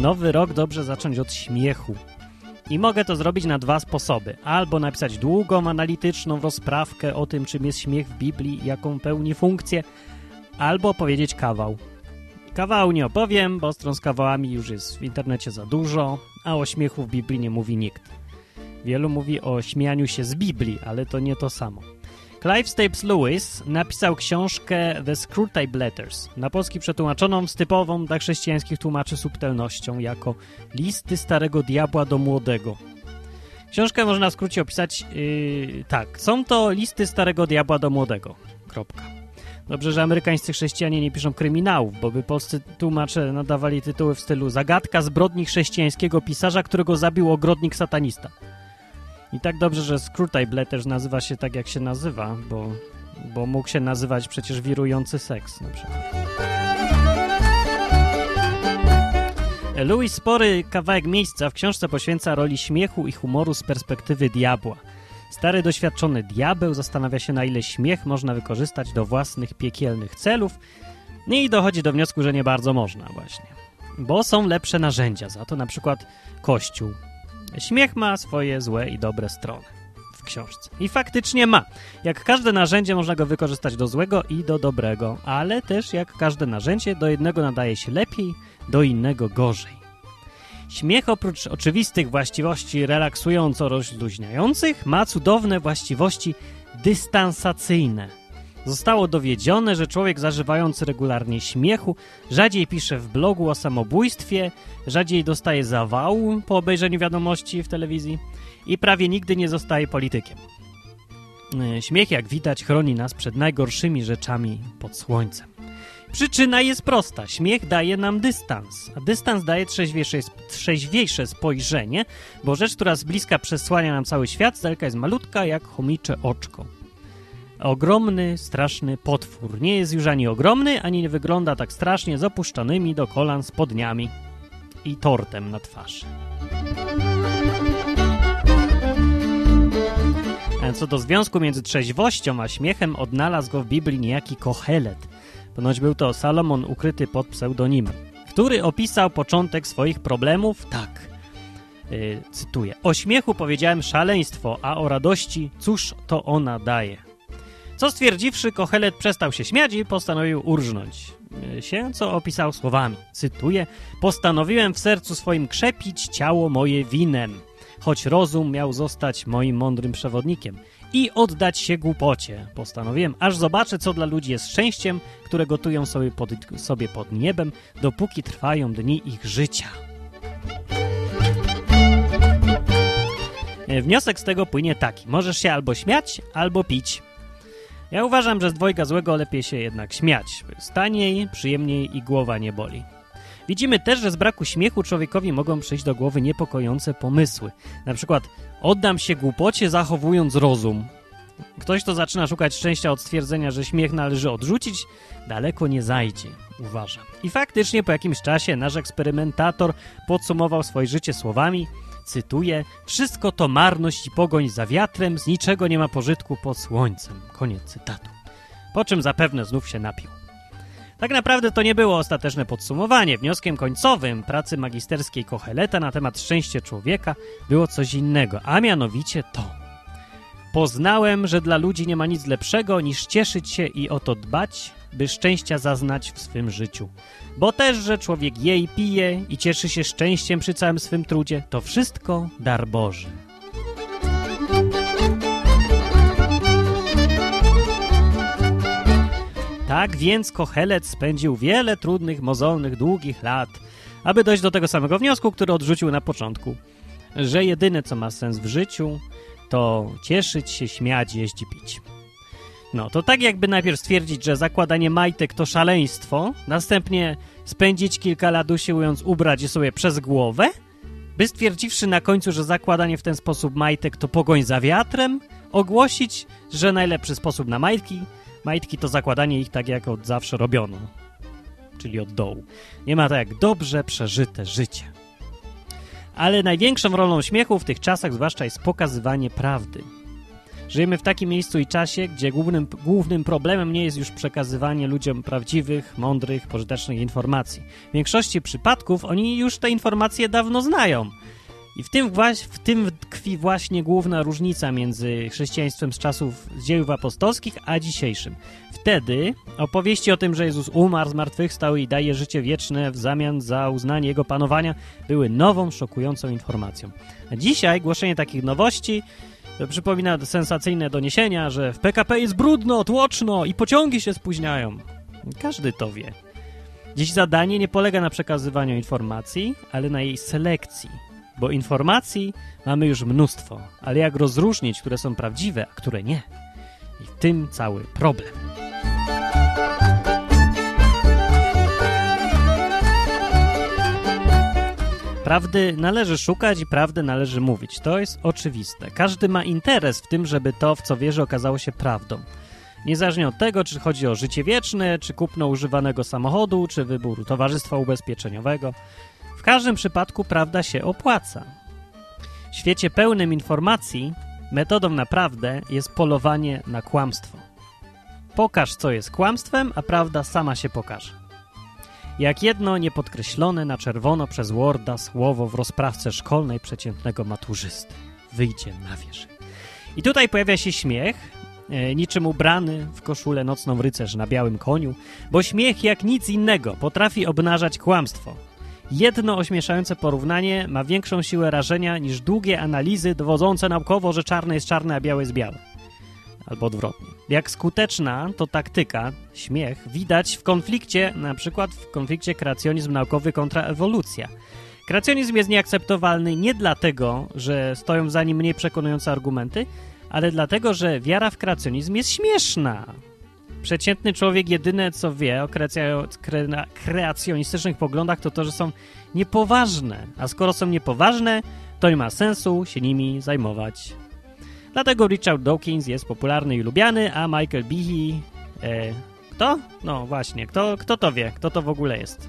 nowy rok dobrze zacząć od śmiechu. I mogę to zrobić na dwa sposoby. Albo napisać długą, analityczną rozprawkę o tym, czym jest śmiech w Biblii jaką pełni funkcję, albo opowiedzieć kawał. Kawału nie opowiem, bo stron z kawałami już jest w internecie za dużo, a o śmiechu w Biblii nie mówi nikt. Wielu mówi o śmianiu się z Biblii, ale to nie to samo. Clive Staples Lewis napisał książkę The Screwtape Letters, na polski przetłumaczoną z typową dla chrześcijańskich tłumaczy subtelnością jako listy starego diabła do młodego. Książkę można w skrócie opisać yy, tak. Są to listy starego diabła do młodego. Kropka. Dobrze, że amerykańscy chrześcijanie nie piszą kryminałów, bo by polscy tłumacze nadawali tytuły w stylu Zagadka zbrodni chrześcijańskiego pisarza, którego zabił ogrodnik satanista. I tak dobrze, że Screwtape też nazywa się tak, jak się nazywa, bo, bo mógł się nazywać przecież wirujący seks na przykład. Louis spory kawałek miejsca w książce poświęca roli śmiechu i humoru z perspektywy diabła. Stary, doświadczony diabeł zastanawia się, na ile śmiech można wykorzystać do własnych piekielnych celów i dochodzi do wniosku, że nie bardzo można właśnie. Bo są lepsze narzędzia za to, na przykład kościół, Śmiech ma swoje złe i dobre strony w książce. I faktycznie ma. Jak każde narzędzie można go wykorzystać do złego i do dobrego, ale też jak każde narzędzie do jednego nadaje się lepiej, do innego gorzej. Śmiech oprócz oczywistych właściwości relaksująco-rozluźniających ma cudowne właściwości dystansacyjne – Zostało dowiedzione, że człowiek zażywający regularnie śmiechu rzadziej pisze w blogu o samobójstwie, rzadziej dostaje zawału po obejrzeniu wiadomości w telewizji i prawie nigdy nie zostaje politykiem. E, śmiech, jak widać, chroni nas przed najgorszymi rzeczami pod słońcem. Przyczyna jest prosta. Śmiech daje nam dystans, a dystans daje trzeźwiejsze, trzeźwiejsze spojrzenie, bo rzecz, która z bliska przesłania nam cały świat, z daleka jest malutka jak chomicze oczko ogromny, straszny potwór. Nie jest już ani ogromny, ani nie wygląda tak strasznie z opuszczonymi do kolan spodniami i tortem na twarzy. A co do związku między trzeźwością a śmiechem, odnalazł go w Biblii niejaki Kohelet. Ponoć był to Salomon ukryty pod pseudonimem, który opisał początek swoich problemów tak. Yy, cytuję: O śmiechu powiedziałem szaleństwo, a o radości cóż to ona daje. Co stwierdziwszy, Kochelet przestał się śmiać i postanowił urżnąć się, co opisał słowami. Cytuję: Postanowiłem w sercu swoim krzepić ciało moje winem, choć rozum miał zostać moim mądrym przewodnikiem i oddać się głupocie. Postanowiłem, aż zobaczę, co dla ludzi jest szczęściem, które gotują sobie pod, sobie pod niebem, dopóki trwają dni ich życia. Wniosek z tego płynie taki: możesz się albo śmiać, albo pić. Ja uważam, że z dwojga złego lepiej się jednak śmiać. Jest taniej, przyjemniej i głowa nie boli. Widzimy też, że z braku śmiechu człowiekowi mogą przyjść do głowy niepokojące pomysły. Na przykład oddam się głupocie zachowując rozum. Ktoś, kto zaczyna szukać szczęścia od stwierdzenia, że śmiech należy odrzucić, daleko nie zajdzie, uważam. I faktycznie po jakimś czasie nasz eksperymentator podsumował swoje życie słowami – cytuję, wszystko to marność i pogoń za wiatrem, z niczego nie ma pożytku pod słońcem. Koniec cytatu. Po czym zapewne znów się napił. Tak naprawdę to nie było ostateczne podsumowanie. Wnioskiem końcowym pracy magisterskiej Kocheleta na temat szczęścia człowieka było coś innego, a mianowicie to. Poznałem, że dla ludzi nie ma nic lepszego niż cieszyć się i o to dbać, by szczęścia zaznać w swym życiu. Bo też, że człowiek je i pije i cieszy się szczęściem przy całym swym trudzie, to wszystko dar Boży. Tak więc Kochelet spędził wiele trudnych, mozolnych, długich lat, aby dojść do tego samego wniosku, który odrzucił na początku, że jedyne co ma sens w życiu to cieszyć się, śmiać, i pić. No, to tak jakby najpierw stwierdzić, że zakładanie majtek to szaleństwo, następnie spędzić kilka lat usiłując ubrać je sobie przez głowę, by stwierdziwszy na końcu, że zakładanie w ten sposób majtek to pogoń za wiatrem, ogłosić, że najlepszy sposób na majtki, majtki to zakładanie ich tak jak od zawsze robiono, czyli od dołu. Nie ma tak jak dobrze przeżyte życie. Ale największą rolą śmiechu w tych czasach zwłaszcza jest pokazywanie prawdy – Żyjemy w takim miejscu i czasie, gdzie głównym, głównym problemem nie jest już przekazywanie ludziom prawdziwych, mądrych, pożytecznych informacji. W większości przypadków oni już te informacje dawno znają. I w tym, w tym tkwi właśnie główna różnica między chrześcijaństwem z czasów dziejów apostolskich a dzisiejszym. Wtedy opowieści o tym, że Jezus umarł, zmartwychwstał i daje życie wieczne w zamian za uznanie Jego panowania, były nową, szokującą informacją. A dzisiaj głoszenie takich nowości przypomina sensacyjne doniesienia, że w PKP jest brudno, tłoczno i pociągi się spóźniają. Każdy to wie. Dziś zadanie nie polega na przekazywaniu informacji, ale na jej selekcji bo informacji mamy już mnóstwo, ale jak rozróżnić, które są prawdziwe, a które nie? I w tym cały problem. Prawdy należy szukać i prawdę należy mówić. To jest oczywiste. Każdy ma interes w tym, żeby to, w co wierzy, okazało się prawdą. Niezależnie od tego, czy chodzi o życie wieczne, czy kupno używanego samochodu, czy wybór towarzystwa ubezpieczeniowego. W każdym przypadku prawda się opłaca. W świecie pełnym informacji metodą naprawdę jest polowanie na kłamstwo. Pokaż, co jest kłamstwem, a prawda sama się pokaże. Jak jedno niepodkreślone na czerwono przez Worda słowo w rozprawce szkolnej przeciętnego maturzysty. Wyjdzie na wierzch. I tutaj pojawia się śmiech, e, niczym ubrany w koszulę nocną rycerz na białym koniu, bo śmiech jak nic innego potrafi obnażać kłamstwo, Jedno ośmieszające porównanie ma większą siłę rażenia niż długie analizy dowodzące naukowo, że czarne jest czarne, a białe jest białe. Albo odwrotnie. Jak skuteczna to taktyka, śmiech, widać w konflikcie, na przykład w konflikcie kreacjonizm naukowy kontra ewolucja. Kreacjonizm jest nieakceptowalny nie dlatego, że stoją za nim mniej przekonujące argumenty, ale dlatego, że wiara w kreacjonizm jest śmieszna. Przeciętny człowiek jedyne co wie o kreacjonistycznych poglądach to to, że są niepoważne. A skoro są niepoważne, to nie ma sensu się nimi zajmować. Dlatego Richard Dawkins jest popularny i lubiany, a Michael Behe... E, kto? No właśnie, kto, kto to wie? Kto to w ogóle jest?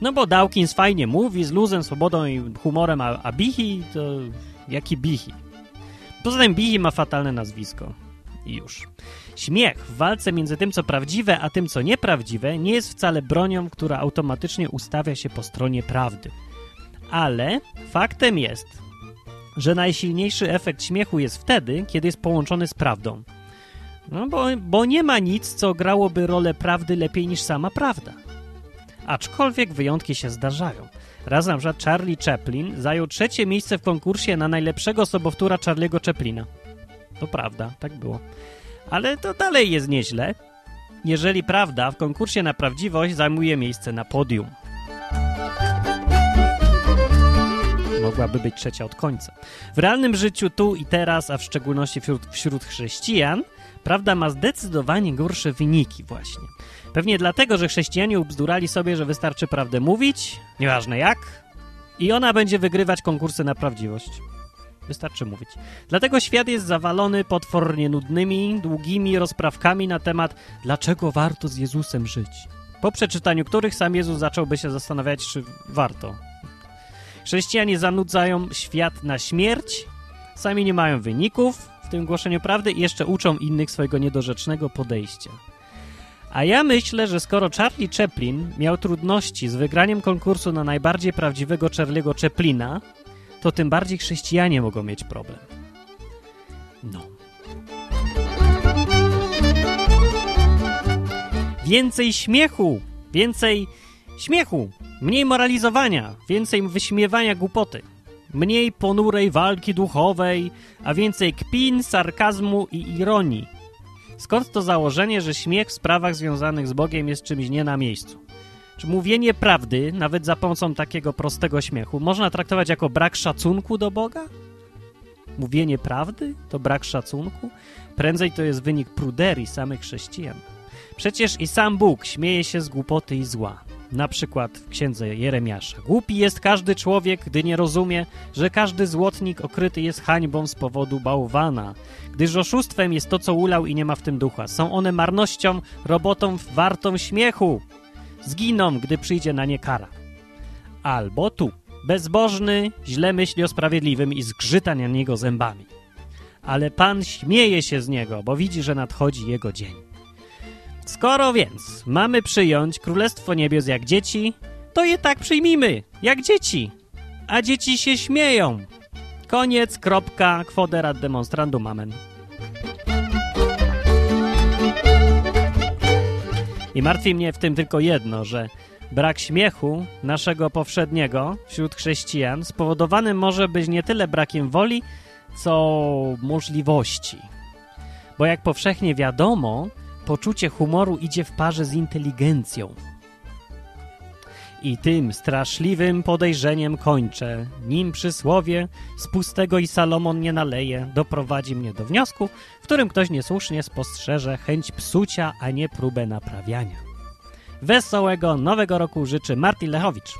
No bo Dawkins fajnie mówi, z luzem, swobodą i humorem, a, a to... Jaki Behe? Poza tym Behe ma fatalne nazwisko. I już. Śmiech w walce między tym, co prawdziwe, a tym, co nieprawdziwe, nie jest wcale bronią, która automatycznie ustawia się po stronie prawdy. Ale faktem jest, że najsilniejszy efekt śmiechu jest wtedy, kiedy jest połączony z prawdą. No bo, bo nie ma nic, co grałoby rolę prawdy lepiej niż sama prawda. Aczkolwiek wyjątki się zdarzają. Raz na przykład Charlie Chaplin zajął trzecie miejsce w konkursie na najlepszego sobowtóra Charlie'ego Chaplina. To prawda, tak było. Ale to dalej jest nieźle, jeżeli prawda w konkursie na prawdziwość zajmuje miejsce na podium. Mogłaby być trzecia od końca. W realnym życiu tu i teraz, a w szczególności wśród, wśród chrześcijan, prawda ma zdecydowanie gorsze wyniki właśnie. Pewnie dlatego, że chrześcijanie ubzdurali sobie, że wystarczy prawdę mówić, nieważne jak, i ona będzie wygrywać konkursy na prawdziwość. Wystarczy mówić. Dlatego świat jest zawalony potwornie nudnymi, długimi rozprawkami na temat, dlaczego warto z Jezusem żyć. Po przeczytaniu których sam Jezus zacząłby się zastanawiać, czy warto. Chrześcijanie zanudzają świat na śmierć, sami nie mają wyników w tym głoszeniu prawdy i jeszcze uczą innych swojego niedorzecznego podejścia. A ja myślę, że skoro Charlie Chaplin miał trudności z wygraniem konkursu na najbardziej prawdziwego Charlie'ego Chaplina, to tym bardziej chrześcijanie mogą mieć problem. No. Więcej śmiechu, więcej śmiechu, mniej moralizowania, więcej wyśmiewania głupoty, mniej ponurej walki duchowej, a więcej kpin, sarkazmu i ironii. Skąd to założenie, że śmiech w sprawach związanych z Bogiem jest czymś nie na miejscu? Czy mówienie prawdy, nawet za pomocą takiego prostego śmiechu, można traktować jako brak szacunku do Boga? Mówienie prawdy to brak szacunku? Prędzej to jest wynik pruderii samych chrześcijan. Przecież i sam Bóg śmieje się z głupoty i zła. Na przykład w księdze Jeremiasza. Głupi jest każdy człowiek, gdy nie rozumie, że każdy złotnik okryty jest hańbą z powodu bałwana. Gdyż oszustwem jest to, co ulał i nie ma w tym ducha. Są one marnością, robotą wartą śmiechu zginą, gdy przyjdzie na nie kara. Albo tu, bezbożny, źle myśli o sprawiedliwym i zgrzyta na niego zębami. ale Pan śmieje się z niego, bo widzi, że nadchodzi jego dzień. Skoro więc mamy przyjąć Królestwo Niebios jak dzieci, to je tak przyjmijmy, jak dzieci. A dzieci się śmieją. Koniec, kropka, kwoderat demonstrandum, amen. I martwi mnie w tym tylko jedno, że brak śmiechu naszego powszedniego wśród chrześcijan spowodowany może być nie tyle brakiem woli, co możliwości. Bo jak powszechnie wiadomo, poczucie humoru idzie w parze z inteligencją. I tym straszliwym podejrzeniem kończę, nim przysłowie z pustego i Salomon nie naleje, doprowadzi mnie do wniosku, w którym ktoś niesłusznie spostrzeże chęć psucia, a nie próbę naprawiania. Wesołego nowego roku życzy Martin Lechowicz.